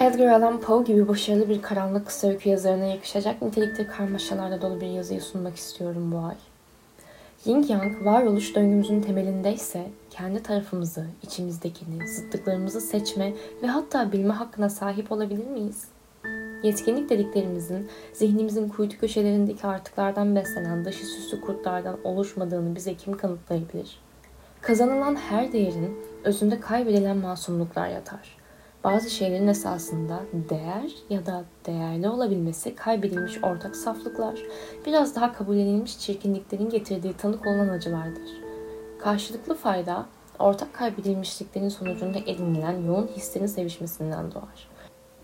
Edgar Allan Poe gibi başarılı bir karanlık kısa öykü yazarına yakışacak nitelikte karmaşalarla dolu bir yazıyı sunmak istiyorum bu ay. Yin Yang varoluş döngümüzün temelindeyse kendi tarafımızı, içimizdekini, zıtlıklarımızı seçme ve hatta bilme hakkına sahip olabilir miyiz? Yetkinlik dediklerimizin zihnimizin kuytu köşelerindeki artıklardan beslenen dışı süslü kurtlardan oluşmadığını bize kim kanıtlayabilir? Kazanılan her değerin özünde kaybedilen masumluklar yatar. Bazı şeylerin esasında değer ya da değerli olabilmesi kaybedilmiş ortak saflıklar, biraz daha kabullenilmiş çirkinliklerin getirdiği tanık olan acılardır. Karşılıklı fayda, ortak kaybedilmişliklerin sonucunda edinilen yoğun hislerin sevişmesinden doğar.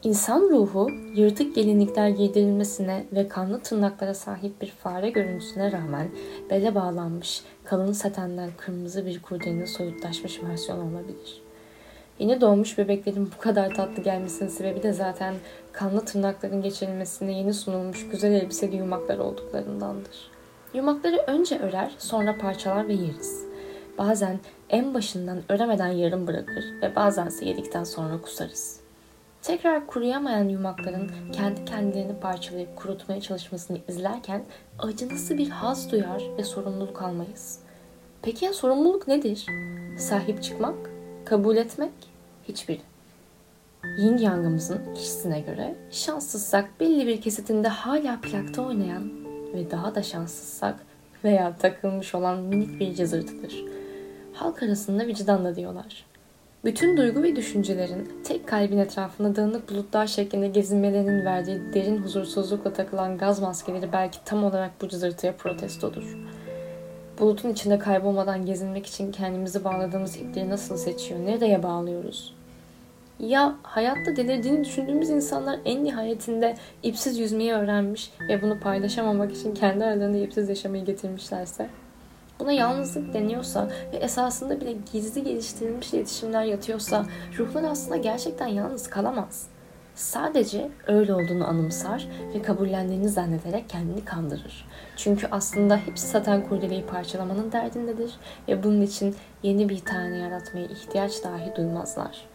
İnsan ruhu yırtık gelinlikler giydirilmesine ve kanlı tırnaklara sahip bir fare görüntüsüne rağmen bele bağlanmış, kalın satenden kırmızı bir kurdelenin soyutlaşmış versiyonu olabilir. Yeni doğmuş bebeklerin bu kadar tatlı gelmesinin sebebi de zaten kanlı tırnakların geçirilmesine yeni sunulmuş güzel elbiseli yumaklar olduklarındandır. Yumakları önce örer, sonra parçalar ve yeriz. Bazen en başından öremeden yarım bırakır ve bazense yedikten sonra kusarız. Tekrar kuruyamayan yumakların kendi kendilerini parçalayıp kurutmaya çalışmasını izlerken acınası bir haz duyar ve sorumluluk almayız. Peki ya sorumluluk nedir? Sahip çıkmak, kabul etmek, hiçbir. Yin Yang'ımızın kişisine göre şanssızsak belli bir kesitinde hala plakta oynayan ve daha da şanssızsak veya takılmış olan minik bir cızırtıdır. Halk arasında vicdanla diyorlar. Bütün duygu ve düşüncelerin tek kalbin etrafında dağınık bulutlar şeklinde gezinmelerinin verdiği derin huzursuzlukla takılan gaz maskeleri belki tam olarak bu cızırtıya protestodur. Bulutun içinde kaybolmadan gezinmek için kendimizi bağladığımız ipleri nasıl seçiyor, nereye bağlıyoruz? Ya hayatta delirdiğini düşündüğümüz insanlar en nihayetinde ipsiz yüzmeyi öğrenmiş ve bunu paylaşamamak için kendi aralarında ipsiz yaşamayı getirmişlerse? Buna yalnızlık deniyorsa ve esasında bile gizli geliştirilmiş iletişimler yatıyorsa ruhlar aslında gerçekten yalnız kalamaz. Sadece öyle olduğunu anımsar ve kabullendiğini zannederek kendini kandırır. Çünkü aslında hepsi saten kurdeleyi parçalamanın derdindedir ve bunun için yeni bir tane yaratmaya ihtiyaç dahi duymazlar.''